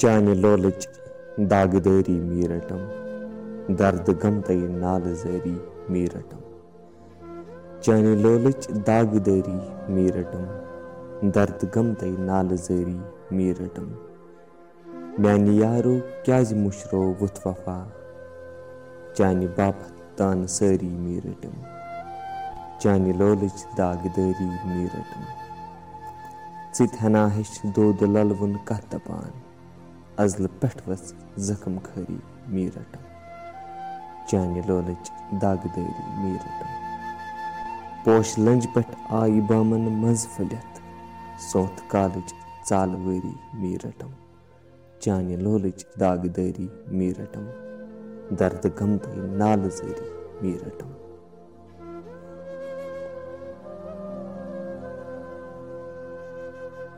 چانہِ لولٕچ داغہٕ دٲری می رٹم دردٕ غمتٕے نالہٕ زٲری می رٹم چانہِ لولٕچ داغہٕ دٲری می رٹم دردٕ نالہٕ زٲری می رٹم میانہِ یارو کیازِ مُشرو وُتھ وفا؟ چانہِ باپتھ تانہٕ سٲری می رٔٹِم چانہِ لولٕچ داغہٕ دٲری می رٹم ژٕ تہِ ہنا ہیٚچھ دۄد للوُن کتھ دپان ازلہٕ پٮ۪ٹھ ؤژھ زخم خٲری می رٹم۔ چانہِ لولٕچ داغہٕ دٲری می رٹم۔ پوشہٕ لنجہِ پٮ۪ٹھ آیہِ بامن منٛز پھٔلِتھ سونٛتھ کالٕچ ژالہٕ وٲری می رٹم۔ چانہِ لولٕچ داغہٕ دٲری می رٹم۔ دردٕ غمتٕے نالہٕ زٲری می رٹم